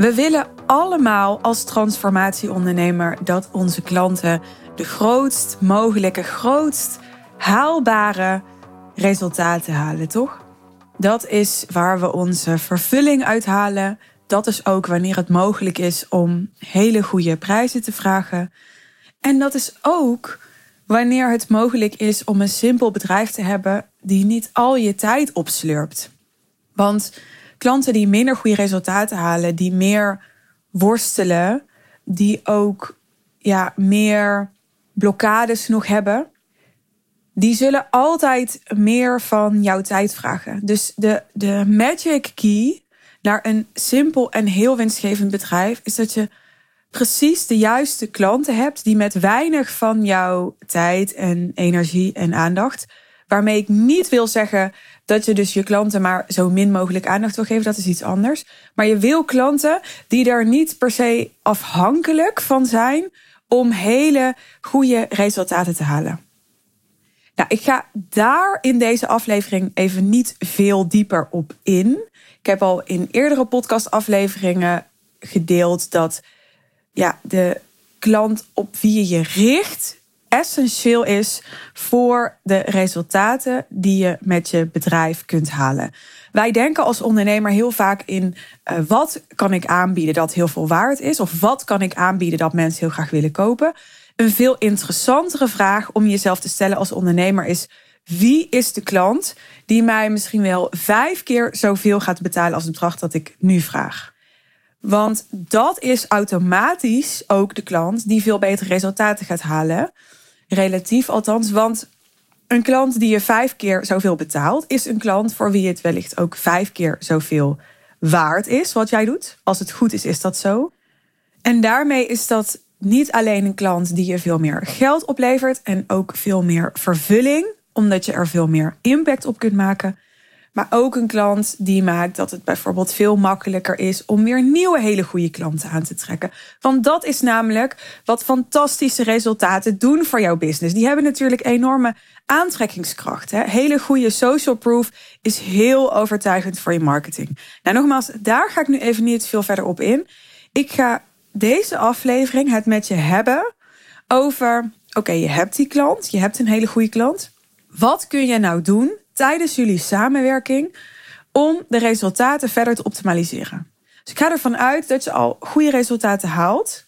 We willen allemaal als transformatieondernemer dat onze klanten de grootst mogelijke, grootst haalbare resultaten halen, toch? Dat is waar we onze vervulling uithalen. Dat is ook wanneer het mogelijk is om hele goede prijzen te vragen. En dat is ook wanneer het mogelijk is om een simpel bedrijf te hebben die niet al je tijd opslurpt. Want klanten die minder goede resultaten halen, die meer worstelen, die ook ja, meer blokkades nog hebben, die zullen altijd meer van jouw tijd vragen. Dus de, de magic key naar een simpel en heel winstgevend bedrijf is dat je precies de juiste klanten hebt die met weinig van jouw tijd en energie en aandacht. Waarmee ik niet wil zeggen dat je dus je klanten maar zo min mogelijk aandacht wil geven. Dat is iets anders. Maar je wil klanten die er niet per se afhankelijk van zijn om hele goede resultaten te halen. Nou, ik ga daar in deze aflevering even niet veel dieper op in. Ik heb al in eerdere podcastafleveringen gedeeld dat ja, de klant op wie je je richt essentieel is voor de resultaten die je met je bedrijf kunt halen. Wij denken als ondernemer heel vaak in uh, wat kan ik aanbieden dat heel veel waard is, of wat kan ik aanbieden dat mensen heel graag willen kopen. Een veel interessantere vraag om jezelf te stellen als ondernemer is: wie is de klant die mij misschien wel vijf keer zoveel gaat betalen als het bedrag dat ik nu vraag? Want dat is automatisch ook de klant die veel betere resultaten gaat halen. Relatief althans. Want een klant die je vijf keer zoveel betaalt, is een klant voor wie het wellicht ook vijf keer zoveel waard is wat jij doet. Als het goed is, is dat zo. En daarmee is dat niet alleen een klant die je veel meer geld oplevert en ook veel meer vervulling, omdat je er veel meer impact op kunt maken. Maar ook een klant die maakt dat het bijvoorbeeld veel makkelijker is om weer nieuwe hele goede klanten aan te trekken. Want dat is namelijk wat fantastische resultaten doen voor jouw business. Die hebben natuurlijk enorme aantrekkingskracht. Hè? Hele goede social proof is heel overtuigend voor je marketing. Nou, nogmaals, daar ga ik nu even niet veel verder op in. Ik ga deze aflevering het met je hebben over: oké, je hebt die klant, je hebt een hele goede klant. Wat kun je nou doen tijdens jullie samenwerking om de resultaten verder te optimaliseren? Dus ik ga ervan uit dat je al goede resultaten haalt,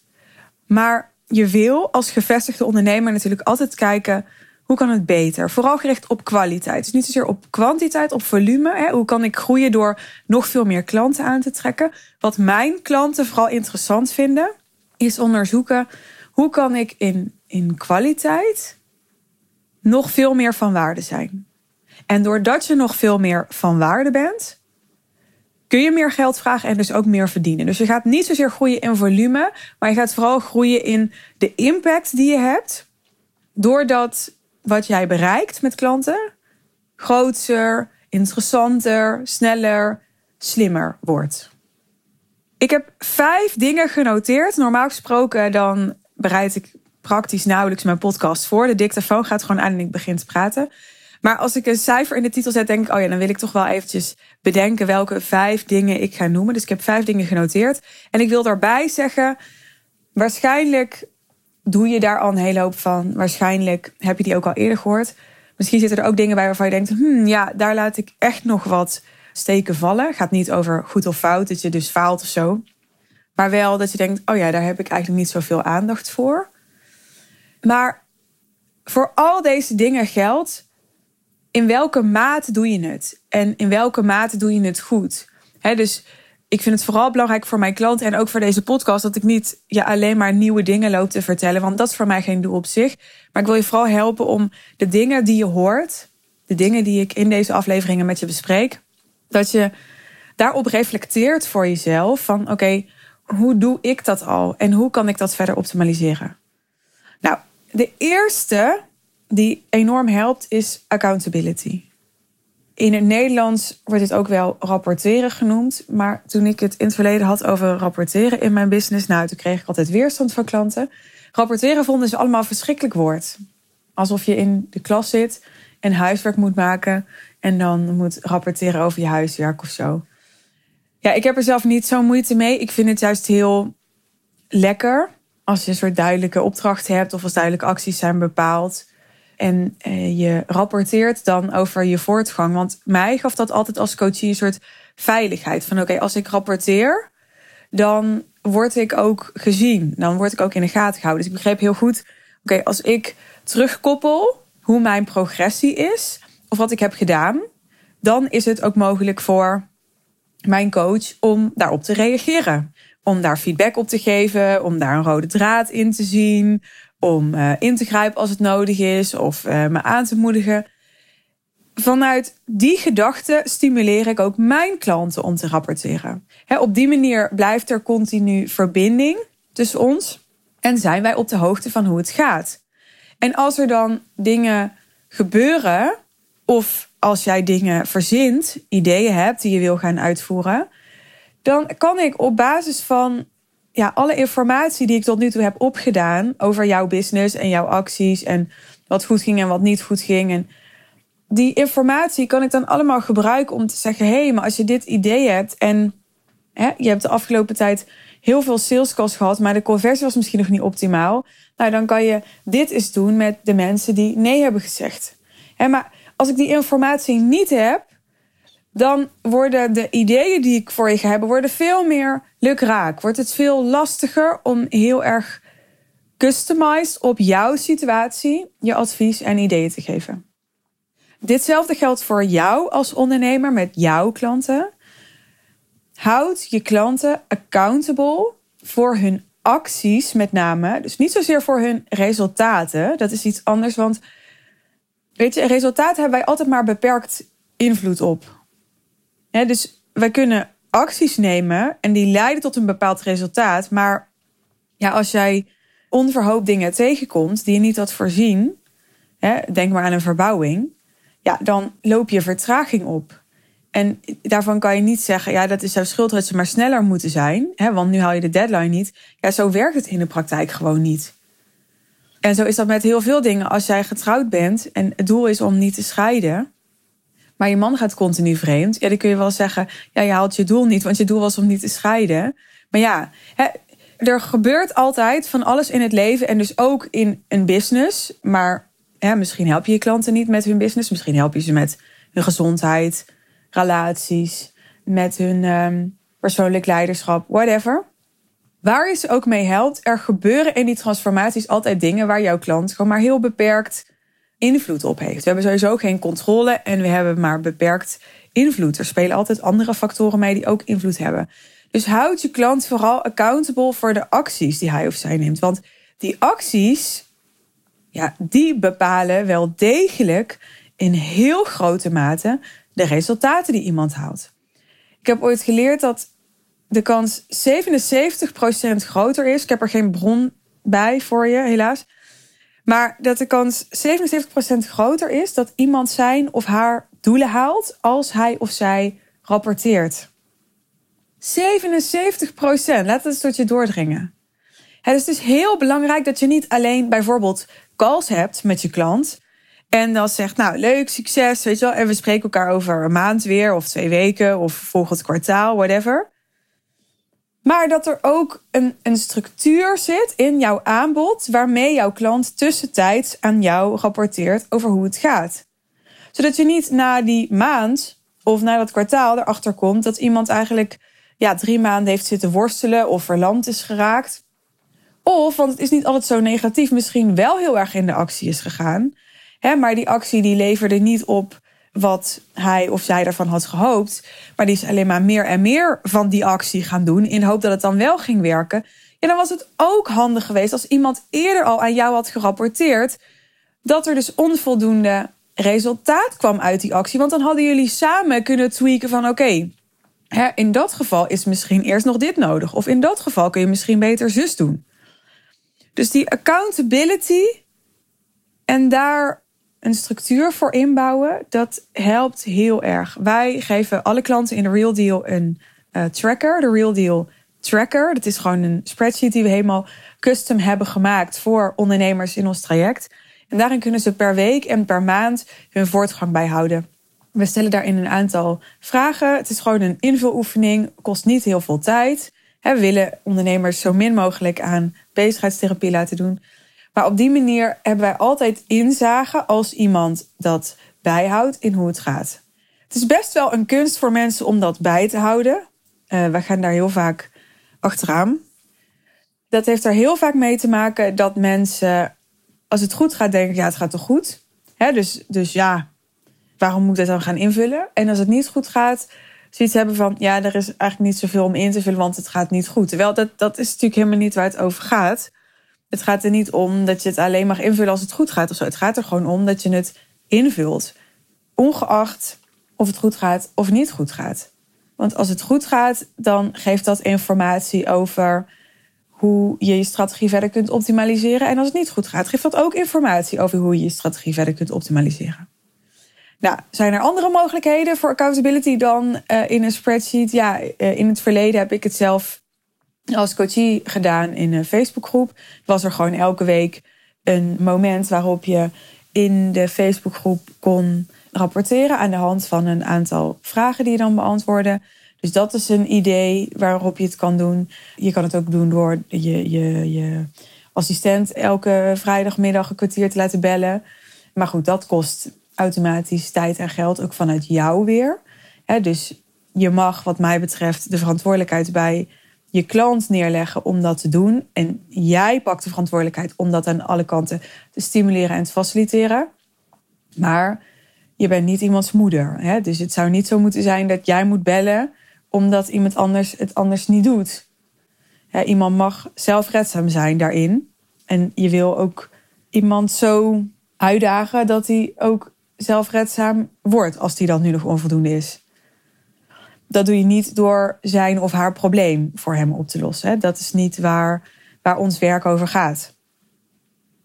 maar je wil als gevestigde ondernemer natuurlijk altijd kijken hoe kan het beter? Vooral gericht op kwaliteit. Dus niet zozeer op kwantiteit, op volume. Hè? Hoe kan ik groeien door nog veel meer klanten aan te trekken? Wat mijn klanten vooral interessant vinden, is onderzoeken hoe kan ik in, in kwaliteit nog veel meer van waarde zijn. En doordat je nog veel meer van waarde bent, kun je meer geld vragen en dus ook meer verdienen. Dus je gaat niet zozeer groeien in volume, maar je gaat vooral groeien in de impact die je hebt. Doordat wat jij bereikt met klanten groter, interessanter, sneller, slimmer wordt. Ik heb vijf dingen genoteerd. Normaal gesproken dan bereid ik praktisch nauwelijks mijn podcast voor. De dictafoon gaat gewoon aan en ik begin te praten. Maar als ik een cijfer in de titel zet, denk ik, oh ja, dan wil ik toch wel eventjes bedenken welke vijf dingen ik ga noemen. Dus ik heb vijf dingen genoteerd. En ik wil daarbij zeggen, waarschijnlijk doe je daar al een hele hoop van. Waarschijnlijk heb je die ook al eerder gehoord. Misschien zitten er ook dingen bij waarvan je denkt: hmm, ja, daar laat ik echt nog wat steken vallen. Gaat niet over goed of fout, dat je dus faalt of zo. Maar wel dat je denkt: oh ja, daar heb ik eigenlijk niet zoveel aandacht voor. Maar voor al deze dingen geldt: in welke mate doe je het? En in welke mate doe je het goed? dus ik vind het vooral belangrijk voor mijn klanten en ook voor deze podcast dat ik niet ja, alleen maar nieuwe dingen loop te vertellen, want dat is voor mij geen doel op zich. Maar ik wil je vooral helpen om de dingen die je hoort, de dingen die ik in deze afleveringen met je bespreek, dat je daarop reflecteert voor jezelf van oké, hoe doe ik dat al en hoe kan ik dat verder optimaliseren? Nou, de eerste die enorm helpt is accountability. In het Nederlands wordt het ook wel rapporteren genoemd. Maar toen ik het in het verleden had over rapporteren in mijn business, nou, toen kreeg ik altijd weerstand van klanten. Rapporteren vonden ze allemaal verschrikkelijk woord. Alsof je in de klas zit en huiswerk moet maken en dan moet rapporteren over je huiswerk of zo. Ja, ik heb er zelf niet zo moeite mee. Ik vind het juist heel lekker als je een soort duidelijke opdracht hebt of als duidelijke acties zijn bepaald. En eh, je rapporteert dan over je voortgang. Want mij gaf dat altijd als coachie een soort veiligheid. Van oké, als ik rapporteer, dan word ik ook gezien. Dan word ik ook in de gaten gehouden. Dus ik begreep heel goed, oké, als ik terugkoppel hoe mijn progressie is, of wat ik heb gedaan, dan is het ook mogelijk voor mijn coach om daarop te reageren. Om daar feedback op te geven, om daar een rode draad in te zien, om uh, in te grijpen als het nodig is of uh, me aan te moedigen. Vanuit die gedachte stimuleer ik ook mijn klanten om te rapporteren. Op die manier blijft er continu verbinding tussen ons en zijn wij op de hoogte van hoe het gaat. En als er dan dingen gebeuren, of als jij dingen verzint, ideeën hebt die je wil gaan uitvoeren, dan kan ik op basis van ja, alle informatie die ik tot nu toe heb opgedaan over jouw business en jouw acties en wat goed ging en wat niet goed ging. En die informatie kan ik dan allemaal gebruiken om te zeggen: hé, hey, maar als je dit idee hebt en hè, je hebt de afgelopen tijd heel veel sales calls gehad, maar de conversie was misschien nog niet optimaal. Nou, dan kan je dit eens doen met de mensen die nee hebben gezegd. Hè, maar als ik die informatie niet heb, dan worden de ideeën die ik voor je ga hebben, worden veel meer lukraak. Wordt het veel lastiger om heel erg customized op jouw situatie je advies en ideeën te geven. Ditzelfde geldt voor jou als ondernemer met jouw klanten. Houd je klanten accountable voor hun acties met name. Dus niet zozeer voor hun resultaten. Dat is iets anders, want weet je, resultaten hebben wij altijd maar beperkt invloed op. dus wij kunnen acties nemen en die leiden tot een bepaald resultaat. Maar ja, als jij onverhoopt dingen tegenkomt die je niet had voorzien, hè, denk maar aan een verbouwing, ja, dan loop je vertraging op. En daarvan kan je niet zeggen, ja, dat is jouw schuld dat ze maar sneller moeten zijn, hè, want nu haal je de deadline niet. Ja, zo werkt het in de praktijk gewoon niet. En zo is dat met heel veel dingen. Als jij getrouwd bent en het doel is om niet te scheiden, maar je man gaat continu vreemd, ja, dan kun je wel zeggen, ja, je haalt je doel niet, want je doel was om niet te scheiden. Maar ja, hè, er gebeurt altijd van alles in het leven en dus ook in een business. Maar hè, misschien help je je klanten niet met hun business, misschien help je ze met hun gezondheid, relaties, met hun um, persoonlijk leiderschap, whatever. Waar je ze ook mee helpt, er gebeuren in die transformaties altijd dingen waar jouw klant gewoon maar heel beperkt invloed op heeft. We hebben sowieso geen controle en we hebben maar beperkt invloed. Er spelen altijd andere factoren mee die ook invloed hebben. Dus houd je klant vooral accountable voor de acties die hij of zij neemt. Want die acties, ja, die bepalen wel degelijk in heel grote mate de resultaten die iemand haalt. Ik heb ooit geleerd dat de kans 77% groter is. Ik heb er geen bron bij voor je, helaas. Maar dat de kans 77% groter is dat iemand zijn of haar doelen haalt als hij of zij rapporteert. 77% Laat het tot je doordringen. Het is dus heel belangrijk dat je niet alleen bijvoorbeeld calls hebt met je klant. En dan zegt, nou leuk, succes, weet je wel. En we spreken elkaar over een maand weer, of twee weken, of volgend kwartaal, whatever. Maar dat er ook een, een structuur zit in jouw aanbod waarmee jouw klant tussentijds aan jou rapporteert over hoe het gaat. Zodat je niet na die maand of na dat kwartaal erachter komt dat iemand eigenlijk ja, drie maanden heeft zitten worstelen of verlamd is geraakt. Of, want het is niet altijd zo negatief, misschien wel heel erg in de actie is gegaan. Hè, maar die actie die leverde niet op wat hij of zij daarvan had gehoopt. Maar die is alleen maar meer en meer van die actie gaan doen. In de hoop dat het dan wel ging werken. Ja, dan was het ook handig geweest als iemand eerder al aan jou had gerapporteerd. Dat er dus onvoldoende resultaat kwam uit die actie. Want dan hadden jullie samen kunnen tweaken van oké. in dat geval is misschien eerst nog dit nodig. Of in dat geval kun je misschien beter zus doen. Dus die accountability en daar een structuur voor inbouwen, dat helpt heel erg. Wij geven alle klanten in de Real Deal een uh, tracker, de Real Deal Tracker. Dat is gewoon een spreadsheet die we helemaal custom hebben gemaakt voor ondernemers in ons traject. En daarin kunnen ze per week en per maand hun voortgang bijhouden. We stellen daarin een aantal vragen. Het is gewoon een invuloefening, kost niet heel veel tijd. We willen ondernemers zo min mogelijk aan bezigheidstherapie laten doen. Maar op die manier hebben wij altijd inzage als iemand dat bijhoudt in hoe het gaat. Het is best wel een kunst voor mensen om dat bij te houden. Uh, wij gaan daar heel vaak achteraan. Dat heeft er heel vaak mee te maken dat mensen, als het goed gaat, denken: ja, het gaat toch goed? dus, dus ja, waarom moet ik dat dan gaan invullen? En als het niet goed gaat, zoiets hebben van: ja, er is eigenlijk niet zoveel om in te vullen, want het gaat niet goed. Terwijl dat, dat is natuurlijk helemaal niet waar het over gaat. Het gaat er niet om dat je het alleen mag invullen als het goed gaat of zo. Het gaat er gewoon om dat je het invult. Ongeacht of het goed gaat of niet goed gaat. Want als het goed gaat, dan geeft dat informatie over hoe je je strategie verder kunt optimaliseren. En als het niet goed gaat, geeft dat ook informatie over hoe je je strategie verder kunt optimaliseren. Nou, zijn er andere mogelijkheden voor accountability dan uh, in een spreadsheet? Ja, uh, in het verleden heb ik het zelf als coachie gedaan in een Facebookgroep. Was er gewoon elke week een moment waarop je in de Facebookgroep kon rapporteren aan de hand van een aantal vragen die je dan beantwoordde. Dus dat is een idee waarop je het kan doen. Je kan het ook doen door je, je, je assistent elke vrijdagmiddag een kwartier te laten bellen. Maar goed, dat kost automatisch tijd en geld ook vanuit jou weer. dus je mag, wat mij betreft, de verantwoordelijkheid bij je klant neerleggen om dat te doen. En jij pakt de verantwoordelijkheid om dat aan alle kanten te stimuleren en te faciliteren. Maar je bent niet iemands moeder. Hè? Dus het zou niet zo moeten zijn dat jij moet bellen omdat iemand anders het anders niet doet. iemand mag zelfredzaam zijn daarin. En je wil ook iemand zo uitdagen dat hij ook zelfredzaam wordt als die dan nu nog onvoldoende is. Dat doe je niet door zijn of haar probleem voor hem op te lossen. Dat is niet waar, waar ons werk over gaat.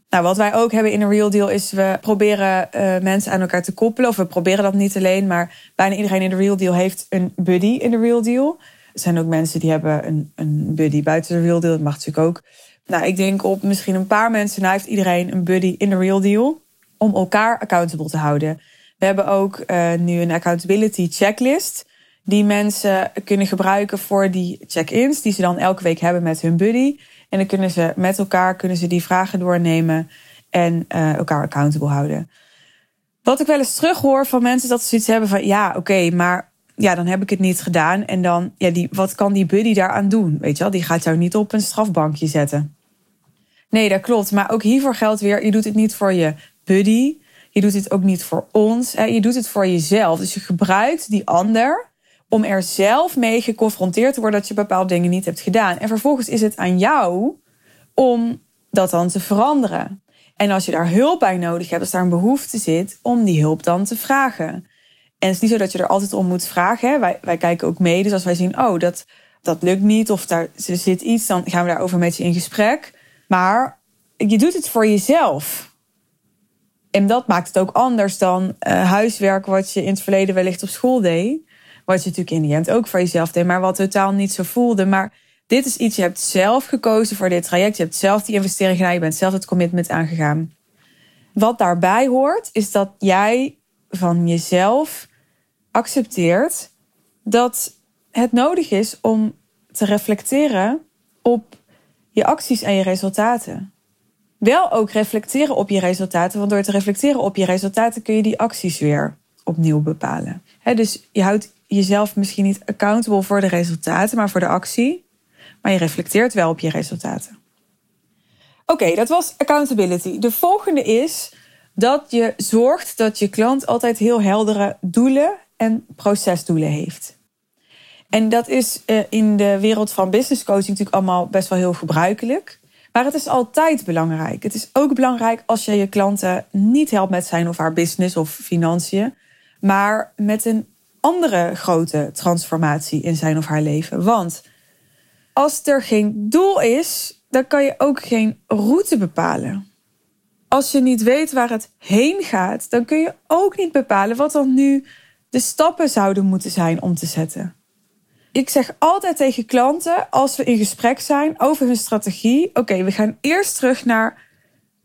Nou, wat wij ook hebben in een Real Deal is we proberen uh, mensen aan elkaar te koppelen. Of we proberen dat niet alleen, maar bijna iedereen in de Real Deal heeft een buddy in de Real Deal. Er zijn ook mensen die hebben een, een buddy buiten de Real Deal. Dat mag natuurlijk ook. Nou, ik denk op misschien een paar mensen. Nou heeft iedereen een buddy in de Real Deal. Om elkaar accountable te houden. We hebben ook uh, nu een accountability checklist. Die mensen kunnen gebruiken voor die check-ins. Die ze dan elke week hebben met hun buddy. En dan kunnen ze met elkaar kunnen ze die vragen doornemen en uh, elkaar accountable houden. Wat ik wel eens terug hoor van mensen dat ze zoiets hebben van ja, oké, maar ja, dan heb ik het niet gedaan. En dan, ja, die, wat kan die buddy daaraan doen? Weet je wel, die gaat jou niet op een strafbankje zetten. Nee, dat klopt. Maar ook hiervoor geldt weer: je doet het niet voor je buddy. Je doet het ook niet voor ons. Je doet het voor jezelf. Dus je gebruikt die ander om er zelf mee geconfronteerd te worden dat je bepaalde dingen niet hebt gedaan. En vervolgens is het aan jou om dat dan te veranderen. En als je daar hulp bij nodig hebt, als daar een behoefte zit, om die hulp dan te vragen. En het is niet zo dat je er altijd om moet vragen. Hè? Wij, wij kijken ook mee. Dus als wij zien, oh, dat, dat lukt niet of daar zit iets, dan gaan we daarover met je in gesprek. Maar je doet het voor jezelf. En dat maakt het ook anders dan uh, huiswerk wat je in het verleden wellicht op school deed. Wat je natuurlijk in de end ook voor jezelf deed, maar wat totaal niet zo voelde. Maar dit is iets, je hebt zelf gekozen voor dit traject. Je hebt zelf die investering gedaan. Je bent zelf het commitment aangegaan. Wat daarbij hoort, is dat jij van jezelf accepteert dat het nodig is om te reflecteren op je acties en je resultaten. Wel ook reflecteren op je resultaten, want door te reflecteren op je resultaten kun je die acties weer opnieuw bepalen. dus je houdt jezelf misschien niet accountable voor de resultaten, maar voor de actie. Maar je reflecteert wel op je resultaten. Oké, dat was accountability. De volgende is dat je zorgt dat je klant altijd heel heldere doelen en procesdoelen heeft. En dat is eh, in de wereld van business coaching natuurlijk allemaal best wel heel gebruikelijk. Maar het is altijd belangrijk. Het is ook belangrijk als je je klanten niet helpt met zijn of haar business of financiën, maar met een andere grote transformatie in zijn of haar leven. Want als er geen doel is, dan kan je ook geen route bepalen. Als je niet weet waar het heen gaat, dan kun je ook niet bepalen wat dan nu de stappen zouden moeten zijn om te zetten. Ik zeg altijd tegen klanten als we in gesprek zijn over hun strategie: oké, we gaan eerst terug naar,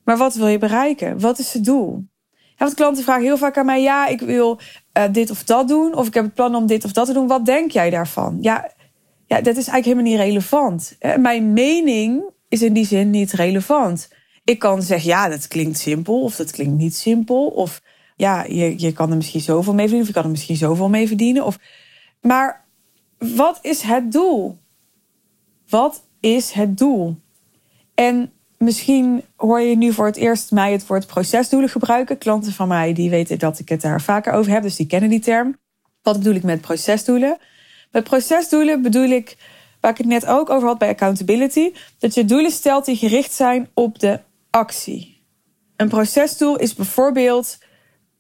maar wat wil je bereiken? Wat is het doel? want klanten vragen heel vaak aan mij: ja, ik wil uh, dit of dat doen, of ik heb het plan om dit of dat te doen. Wat denk jij daarvan? Ja, ja dat is eigenlijk helemaal niet relevant. Mijn mening is in die zin niet relevant. Ik kan zeggen: ja, dat klinkt simpel, of dat klinkt niet simpel, of ja, je, je kan er misschien zoveel mee verdienen, of je kan er misschien zoveel mee verdienen. Of, maar wat is het doel? Wat is het doel? En misschien hoor je nu voor het eerst mij het woord procesdoelen gebruiken. Klanten van mij die weten dat ik het daar vaker over heb, dus die kennen die term. Wat bedoel ik met procesdoelen? Met procesdoelen bedoel ik, waar ik het net ook over had bij accountability, dat je doelen stelt die gericht zijn op de actie. Een procesdoel is bijvoorbeeld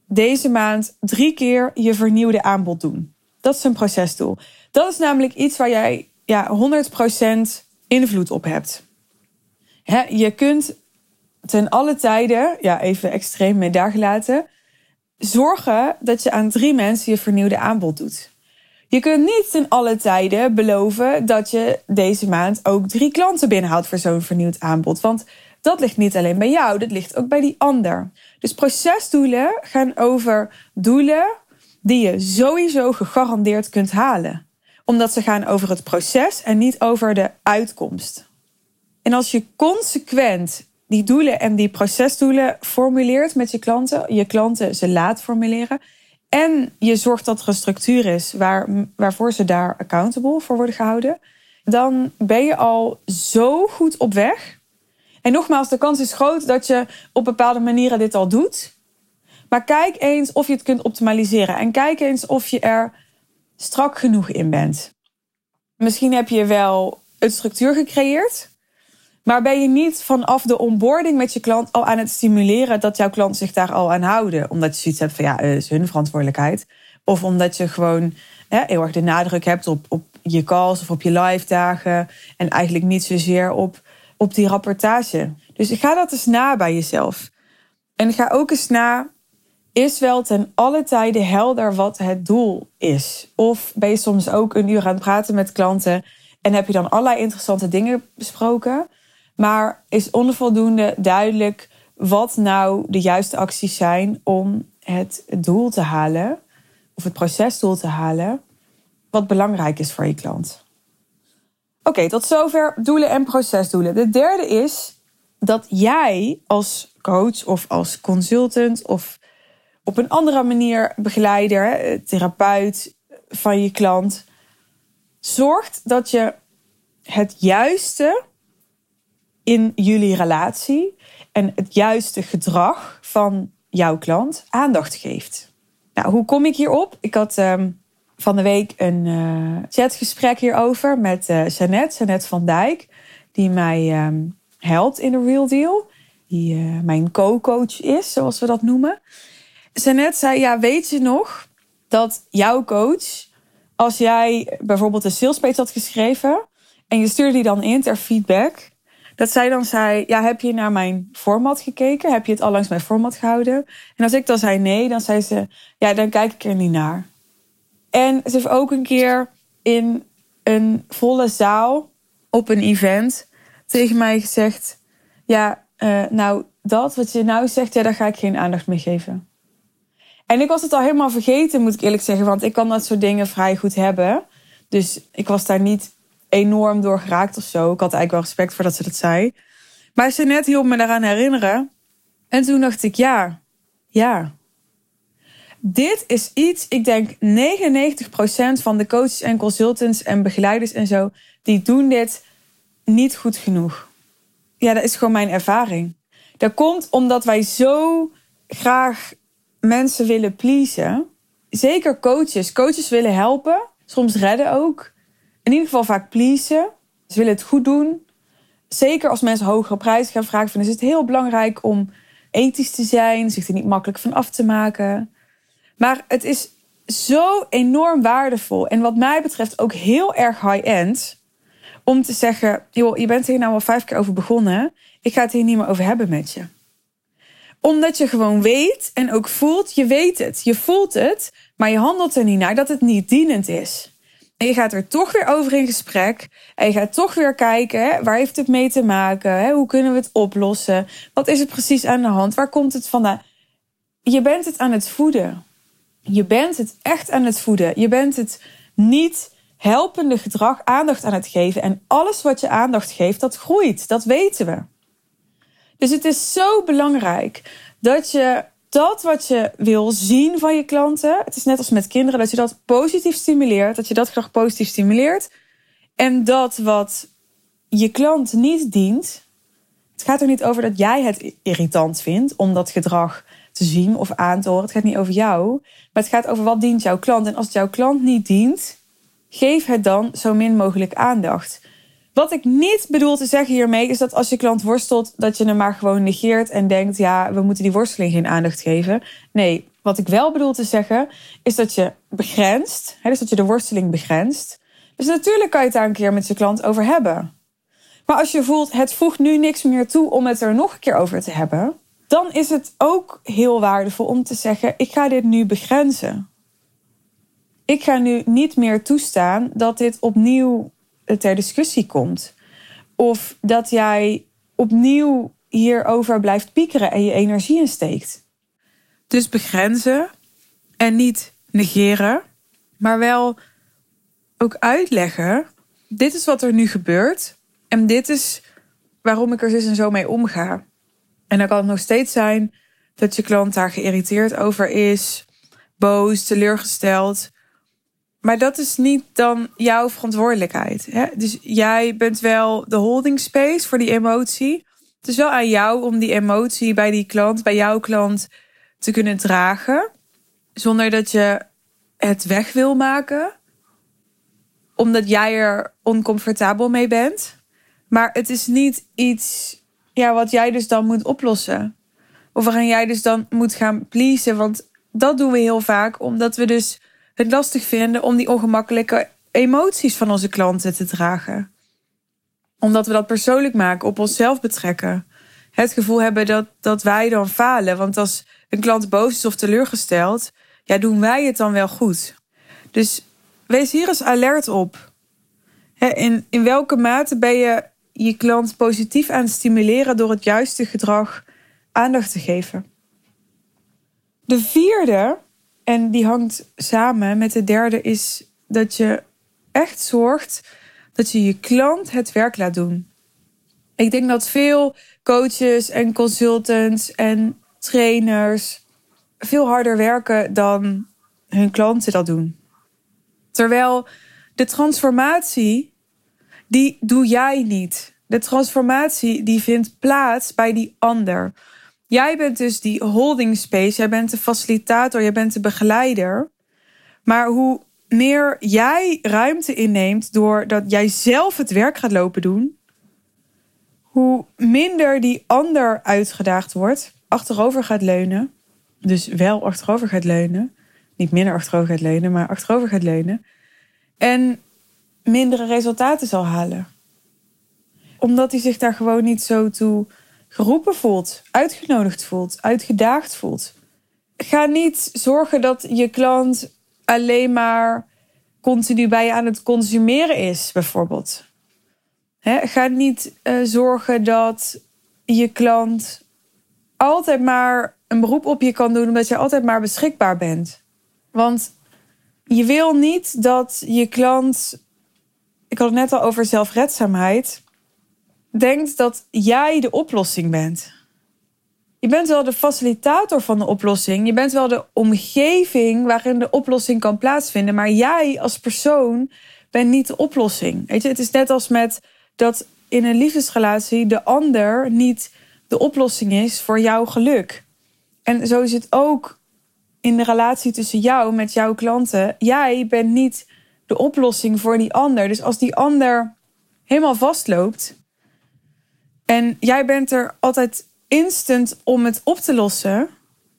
deze maand drie keer je vernieuwde aanbod doen. Dat is een procesdoel. Dat is namelijk iets waar jij ja, 100% invloed op hebt. Je kunt ten alle tijden, ja, even extreem mee daar zorgen dat je aan drie mensen je vernieuwde aanbod doet. Je kunt niet ten alle tijden beloven dat je deze maand ook drie klanten binnenhaalt voor zo'n vernieuwd aanbod. Want dat ligt niet alleen bij jou, dat ligt ook bij die ander. Dus procesdoelen gaan over doelen die je sowieso gegarandeerd kunt halen. Omdat ze gaan over het proces en niet over de uitkomst. En als je consequent die doelen en die procesdoelen formuleert met je klanten, je klanten ze laat formuleren. En je zorgt dat er een structuur is waar, waarvoor ze daar accountable voor worden gehouden. Dan ben je al zo goed op weg en nogmaals, de kans is groot dat je op bepaalde manieren dit al doet. Maar kijk eens of je het kunt optimaliseren. En kijk eens of je er strak genoeg in bent. Misschien heb je wel een structuur gecreëerd. Maar ben je niet vanaf de onboarding met je klant al aan het stimuleren dat jouw klant zich daar al aan houden? Omdat je zoiets hebt van ja, het is hun verantwoordelijkheid. Of omdat je gewoon heel erg de nadruk hebt op, op je calls of op je live dagen. En eigenlijk niet zozeer op op die rapportage. Dus ga dat eens na bij jezelf. En ga ook eens na, is wel ten alle tijden helder wat het doel is? Of ben je soms ook een uur aan het praten met klanten en heb je dan allerlei interessante dingen besproken, maar is onvoldoende duidelijk wat nou de juiste acties zijn om het doel te halen, of het procesdoel te halen, wat belangrijk is voor je klant. Oké, tot zover doelen en procesdoelen. De derde is dat jij als coach of als consultant of op een andere manier begeleider, therapeut van je klant, zorgt dat je het juiste in jullie relatie en het juiste gedrag van jouw klant aandacht geeft. Nou, hoe kom ik hierop? Ik had ehm, van de week een uh, chatgesprek hierover met uh, Jeannette, van Dijk, die mij um, helpt in de Real Deal. Die uh, mijn co-coach is, zoals we dat noemen. Jeannette zei, ja, weet je nog dat jouw coach, als jij bijvoorbeeld een salespage had geschreven en je stuurde die dan in ter feedback, dat zij dan zei, ja, heb je naar mijn format gekeken? Heb je het al langs mijn format gehouden? En als ik dan zei nee, dan zei ze, ja, dan kijk ik er niet naar. En ze heeft ook een keer in een volle zaal op een event tegen mij gezegd: Ja, uh, nou, dat wat je nou zegt, ja, daar ga ik geen aandacht mee geven. En ik was het al helemaal vergeten, moet ik eerlijk zeggen, want ik kan dat soort dingen vrij goed hebben. Dus ik was daar niet enorm door geraakt of zo. Ik had eigenlijk wel respect voor dat ze dat zei. Maar ze net hielp me daaraan herinneren. En toen dacht ik, ja, ja, dit is iets, ik denk 99% van de coaches en consultants en begeleiders en zo, die doen dit niet goed genoeg. Ja, dat is gewoon mijn ervaring. Dat komt omdat wij zo graag mensen willen pleasen. Zeker coaches. Coaches willen helpen, soms redden ook. In ieder geval vaak pleasen. Ze willen het goed doen. Zeker als mensen hogere prijzen gaan vragen, dan is het heel belangrijk om ethisch te zijn, zich er niet makkelijk van af te maken. Maar het is zo enorm waardevol. En wat mij betreft ook heel erg high-end. Om te zeggen, joh, je bent hier nou al vijf keer over begonnen. Ik ga het hier niet meer over hebben met je. Omdat je gewoon weet en ook voelt, je weet het. Je voelt het, maar je handelt er niet naar dat het niet dienend is. En je gaat er toch weer over in gesprek. En je gaat toch weer kijken, waar heeft het mee te maken? Hoe kunnen we het oplossen? Wat is er precies aan de hand? Waar komt het vandaan? je bent het aan het voeden. Je bent het echt aan het voeden. Je bent het niet helpende gedrag aandacht aan het geven. En alles wat je aandacht geeft, dat groeit. Dat weten we. Dus het is zo belangrijk dat je dat wat je wil zien van je klanten, het is net als met kinderen, dat je dat positief stimuleert, dat je dat gedrag positief stimuleert. En dat wat je klant niet dient, het gaat er niet over dat jij het irritant vindt om dat gedrag te zien of aan te horen. Het gaat niet over jou, maar het gaat over wat dient jouw klant. En als het jouw klant niet dient, geef het dan zo min mogelijk aandacht. Wat ik niet bedoel te zeggen hiermee is dat als je klant worstelt, dat je hem maar gewoon negeert en denkt: ja, we moeten die worsteling geen aandacht geven. Nee, wat ik wel bedoel te zeggen is dat je begrenst, hè, dus dat je de worsteling begrenst. Dus natuurlijk kan je het daar een keer met je klant over hebben. Maar als je voelt, het voegt nu niks meer toe om het er nog een keer over te hebben, dan is het ook heel waardevol om te zeggen: ik ga dit nu begrenzen. Ik ga nu niet meer toestaan dat dit opnieuw ter discussie komt. Of dat jij opnieuw hierover blijft piekeren en je energie insteekt. Dus begrenzen en niet negeren, maar wel ook uitleggen: dit is wat er nu gebeurt en dit is waarom ik er dus en zo mee omga. En dan kan het nog steeds zijn dat je klant daar geïrriteerd over is, boos, teleurgesteld. Maar dat is niet dan jouw verantwoordelijkheid. Hè? Dus jij bent wel de holding space voor die emotie. Het is wel aan jou om die emotie bij die klant, bij jouw klant, te kunnen dragen. Zonder dat je het weg wil maken. Omdat jij er oncomfortabel mee bent. Maar het is niet iets ja, wat jij dus dan moet oplossen. Of waarin jij dus dan moet gaan pleasen. Want dat doen we heel vaak, omdat we dus het lastig vinden om die ongemakkelijke emoties van onze klanten te dragen. Omdat we dat persoonlijk maken, op onszelf betrekken. Het gevoel hebben dat, dat wij dan falen. Want als een klant boos is of teleurgesteld, ja, doen wij het dan wel goed. Dus wees hier eens alert op. In, in welke mate ben je je klant positief aan het stimuleren door het juiste gedrag aandacht te geven? De vierde en die hangt samen met de derde is dat je echt zorgt dat je je klant het werk laat doen. Ik denk dat veel coaches en consultants en trainers veel harder werken dan hun klanten dat doen. Terwijl de transformatie, die doe jij niet. De transformatie die vindt plaats bij die ander. Jij bent dus die holding space, jij bent de facilitator, jij bent de begeleider. Maar hoe meer jij ruimte inneemt doordat jij zelf het werk gaat lopen doen, hoe minder die ander uitgedaagd wordt, achterover gaat leunen. Dus wel achterover gaat leunen. Niet minder achterover gaat leunen, maar achterover gaat leunen. En mindere resultaten zal halen. Omdat hij zich daar gewoon niet zo toe geroepen voelt, uitgenodigd voelt, uitgedaagd voelt. Ga niet zorgen dat je klant alleen maar continu bij je aan het consumeren is, bijvoorbeeld. ga niet uh, zorgen dat je klant altijd maar een beroep op je kan doen, omdat je altijd maar beschikbaar bent. Want je wil niet dat je klant. Ik had het net al over zelfredzaamheid denkt dat jij de oplossing bent. Je bent wel de facilitator van de oplossing. Je bent wel de omgeving waarin de oplossing kan plaatsvinden. Maar jij als persoon bent niet de oplossing. Weet je, het is net als met dat in een liefdesrelatie de ander niet de oplossing is voor jouw geluk. En zo is het ook in de relatie tussen jou met jouw klanten. Jij bent niet de oplossing voor die ander. Dus als die ander helemaal vastloopt, en jij bent er altijd instant om het op te lossen.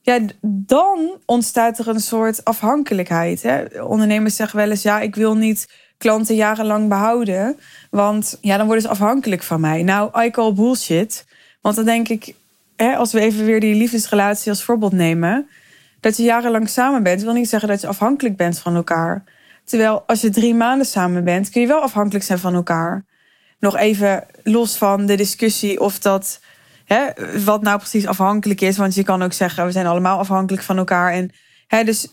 Ja, dan ontstaat er een soort afhankelijkheid. Hè? Ondernemers zeggen wel eens: ja, ik wil niet klanten jarenlang behouden. Want ja, dan worden ze afhankelijk van mij. Nou, I call bullshit. Want dan denk ik, hè, als we even weer die liefdesrelatie als voorbeeld nemen. Dat je jarenlang samen bent, wil niet zeggen dat je afhankelijk bent van elkaar. Terwijl als je drie maanden samen bent, kun je wel afhankelijk zijn van elkaar nog even los van de discussie of dat hè, wat nou precies afhankelijk is. Want je kan ook zeggen, we zijn allemaal afhankelijk van elkaar. En hè, dus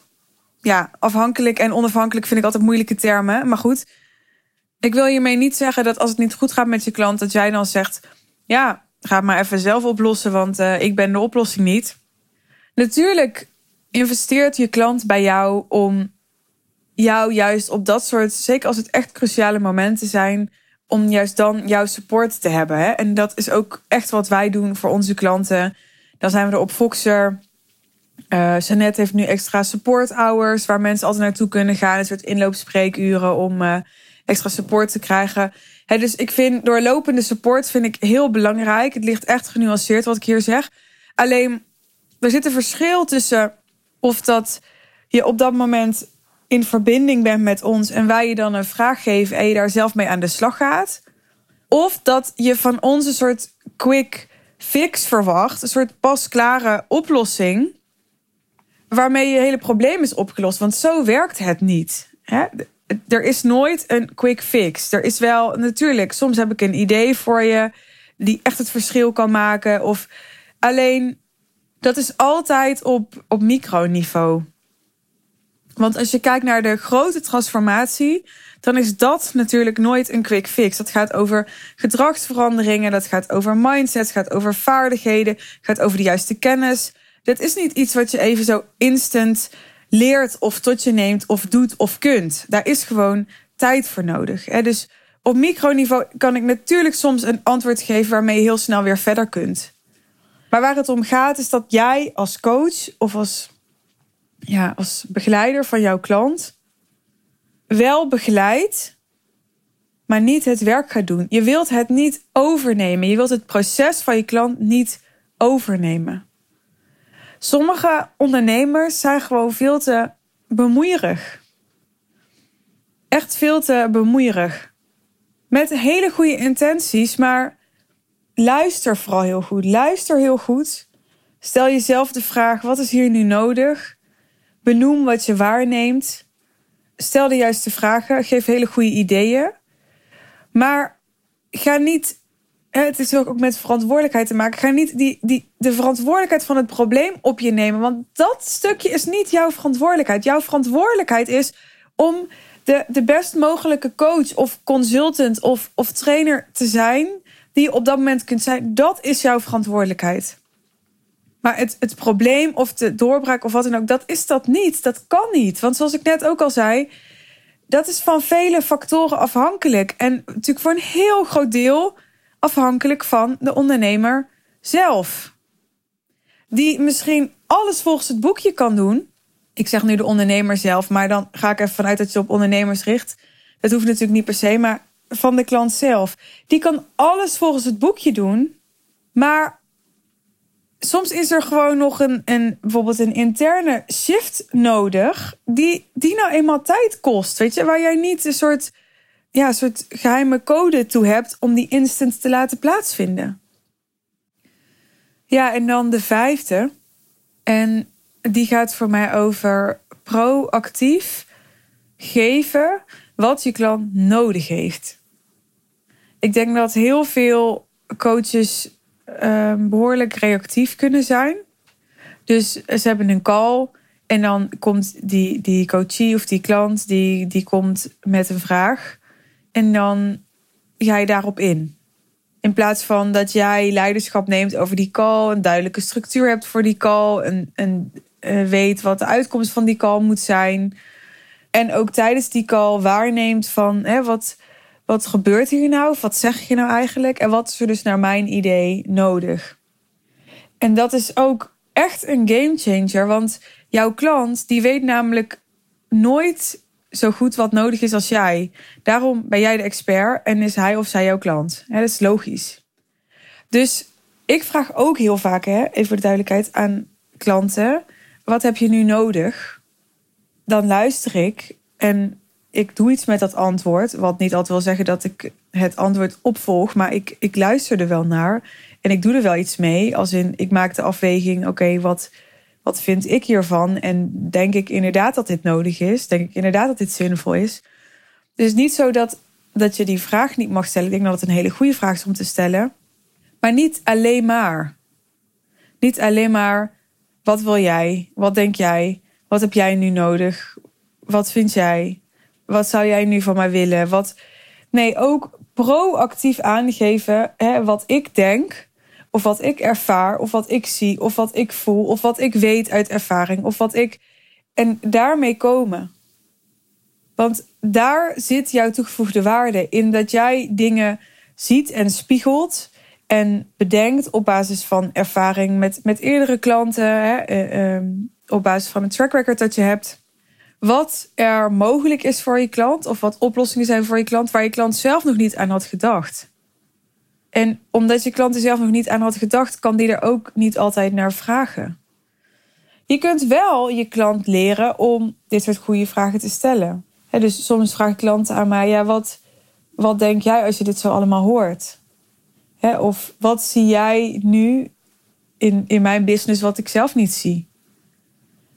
ja, afhankelijk en onafhankelijk vind ik altijd moeilijke termen. Maar goed, ik wil hiermee niet zeggen dat als het niet goed gaat met je klant, dat jij dan zegt: Ja, ga maar even zelf oplossen, want uh, ik ben de oplossing niet. Natuurlijk investeert je klant bij jou om jou juist op dat soort, zeker als het echt cruciale momenten zijn, om juist dan jouw support te hebben. Hè? En dat is ook echt wat wij doen voor onze klanten. Dan zijn we er op Foxer. Uh, Jeannette heeft nu extra support hours waar mensen altijd naartoe kunnen gaan. Een soort inloopspreekuren om uh, extra support te krijgen. Hè, dus ik vind doorlopende support vind ik heel belangrijk. Het ligt echt genuanceerd wat ik hier zeg. Alleen er zit een verschil tussen of dat je op dat moment in verbinding bent met ons en wij je dan een vraag geven en je daar zelf mee aan de slag gaat. Of dat je van ons een soort quick fix verwacht, een soort pasklare oplossing, waarmee je hele probleem is opgelost. Want zo werkt het niet. Hè? Er is nooit een quick fix. Er is wel natuurlijk, soms heb ik een idee voor je die echt het verschil kan maken. Of alleen dat is altijd op, op microniveau. Want als je kijkt naar de grote transformatie, dan is dat natuurlijk nooit een quick fix. Dat gaat over gedragsveranderingen, dat gaat over mindset, gaat over vaardigheden, gaat over de juiste kennis. Dit is niet iets wat je even zo instant leert of tot je neemt of doet of kunt. Daar is gewoon tijd voor nodig. Dus op microniveau kan ik natuurlijk soms een antwoord geven waarmee je heel snel weer verder kunt. Maar waar het om gaat is dat jij als coach of als ja, als begeleider van jouw klant wel begeleidt, maar niet het werk gaat doen. Je wilt het niet overnemen. Je wilt het proces van je klant niet overnemen. Sommige ondernemers zijn gewoon veel te bemoeierig. Echt veel te bemoeierig. Met hele goede intenties, maar luister vooral heel goed. Luister heel goed. Stel jezelf de vraag: wat is hier nu nodig? Benoem wat je waarneemt. Stel de juiste vragen. Geef hele goede ideeën. Maar ga niet. Het is ook met verantwoordelijkheid te maken. Ga niet die, die, de verantwoordelijkheid van het probleem op je nemen. Want dat stukje is niet jouw verantwoordelijkheid. Jouw verantwoordelijkheid is om de, de best mogelijke coach of consultant of, of trainer te zijn. Die je op dat moment kunt zijn. Dat is jouw verantwoordelijkheid. Maar het, het probleem of de doorbraak of wat dan ook, dat is dat niet. Dat kan niet. Want zoals ik net ook al zei, dat is van vele factoren afhankelijk. En natuurlijk voor een heel groot deel afhankelijk van de ondernemer zelf. Die misschien alles volgens het boekje kan doen. Ik zeg nu de ondernemer zelf, maar dan ga ik even vanuit dat je op ondernemers richt. Dat hoeft natuurlijk niet per se, maar van de klant zelf. Die kan alles volgens het boekje doen. Maar soms is er gewoon nog een, een, bijvoorbeeld een interne shift nodig. Die, die nou eenmaal tijd kost. Weet je, waar jij niet een soort, ja, een soort geheime code toe hebt om die instant te laten plaatsvinden. Ja, en dan de vijfde. En die gaat voor mij over proactief geven wat je klant nodig heeft. Ik denk dat heel veel coaches Ehm, behoorlijk reactief kunnen zijn. Dus ze hebben een call en dan komt die, die coachie of die klant die, die komt met een vraag. En dan ga je daarop in. In plaats van dat jij leiderschap neemt over die call, een duidelijke structuur hebt voor die call, en, en uh, weet wat de uitkomst van die call moet zijn. En ook tijdens die call waarneemt van hè, wat, wat gebeurt hier nou? Wat zeg je nou eigenlijk? En wat is er dus naar mijn idee nodig? En dat is ook echt een game changer, want jouw klant die weet namelijk nooit zo goed wat nodig is als jij. Daarom ben jij de expert en is hij of zij jouw klant. dat is logisch. Dus ik vraag ook heel vaak, hè, even voor de duidelijkheid, aan klanten: wat heb je nu nodig? Dan luister ik en ik doe iets met dat antwoord. Wat niet altijd wil zeggen dat ik het antwoord opvolg. Maar ik, ik luister er wel naar. En ik doe er wel iets mee. Als in, ik maak de afweging. Oké, wat, wat vind ik hiervan? En denk ik inderdaad dat dit nodig is? Denk ik inderdaad dat dit zinvol is? Dus niet zo dat, dat je die vraag niet mag stellen. Ik denk dat het een hele goede vraag is om te stellen. Maar niet alleen maar. Niet alleen maar wat wil jij? Wat denk jij? Wat heb jij nu nodig? Wat vind jij? Wat zou jij nu van mij willen? Wat... Nee, ook proactief aangeven hè, wat ik denk, of wat ik ervaar, of wat ik zie, of wat ik voel, of wat ik weet uit ervaring, of wat ik. En daarmee komen. Want daar zit jouw toegevoegde waarde in dat jij dingen ziet en spiegelt en bedenkt op basis van ervaring met, met eerdere klanten, hè, eh, ehm, op basis van een track record dat je hebt, wat er mogelijk is voor je klant of wat oplossingen zijn voor je klant waar je klant zelf nog niet aan had gedacht. En omdat je klant er zelf nog niet aan had gedacht, kan die er ook niet altijd naar vragen. Je kunt wel je klant leren om dit soort goede vragen te stellen. dus soms vragen klanten aan mij: ja, wat, wat denk jij als je dit zo allemaal hoort? of wat zie jij nu in, in mijn business wat ik zelf niet zie?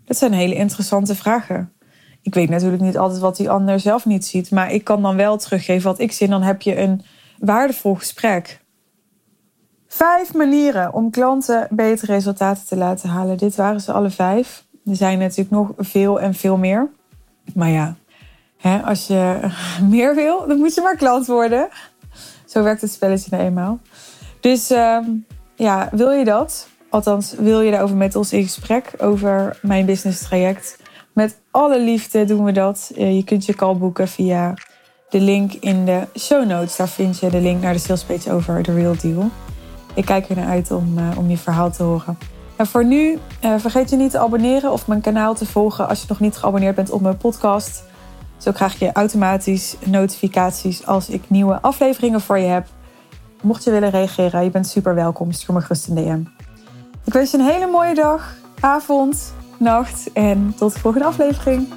Dat zijn hele interessante vragen. Ik weet natuurlijk niet altijd wat die ander zelf niet ziet, maar ik kan dan wel teruggeven wat ik zie. En dan heb je een waardevol gesprek. Vijf manieren om klanten betere resultaten te laten halen. Dit waren ze alle vijf. Er zijn natuurlijk nog veel en veel meer. Maar ja, hè, als je meer wil, dan moet je maar klant worden. Zo werkt het spelletje nou eenmaal. Dus ehm, ja, wil je dat? Althans, wil je daarover met ons in gesprek over mijn business traject? Met alle liefde doen we dat. Eh, je kunt je call boeken via de link in de show notes. Daar vind je de link naar de salespage over The Real Deal. Ik kijk er naar uit om, uh, om je verhaal te horen. En voor nu, uh, vergeet je niet te abonneren of mijn kanaal te volgen als je nog niet geabonneerd bent op mijn podcast. Zo krijg je automatisch notificaties als ik nieuwe afleveringen voor je heb. Mocht je willen reageren, je bent super welkom. Stuur me gerust een DM. Ik wens je een hele mooie dag, avond, nacht en tot de volgende aflevering.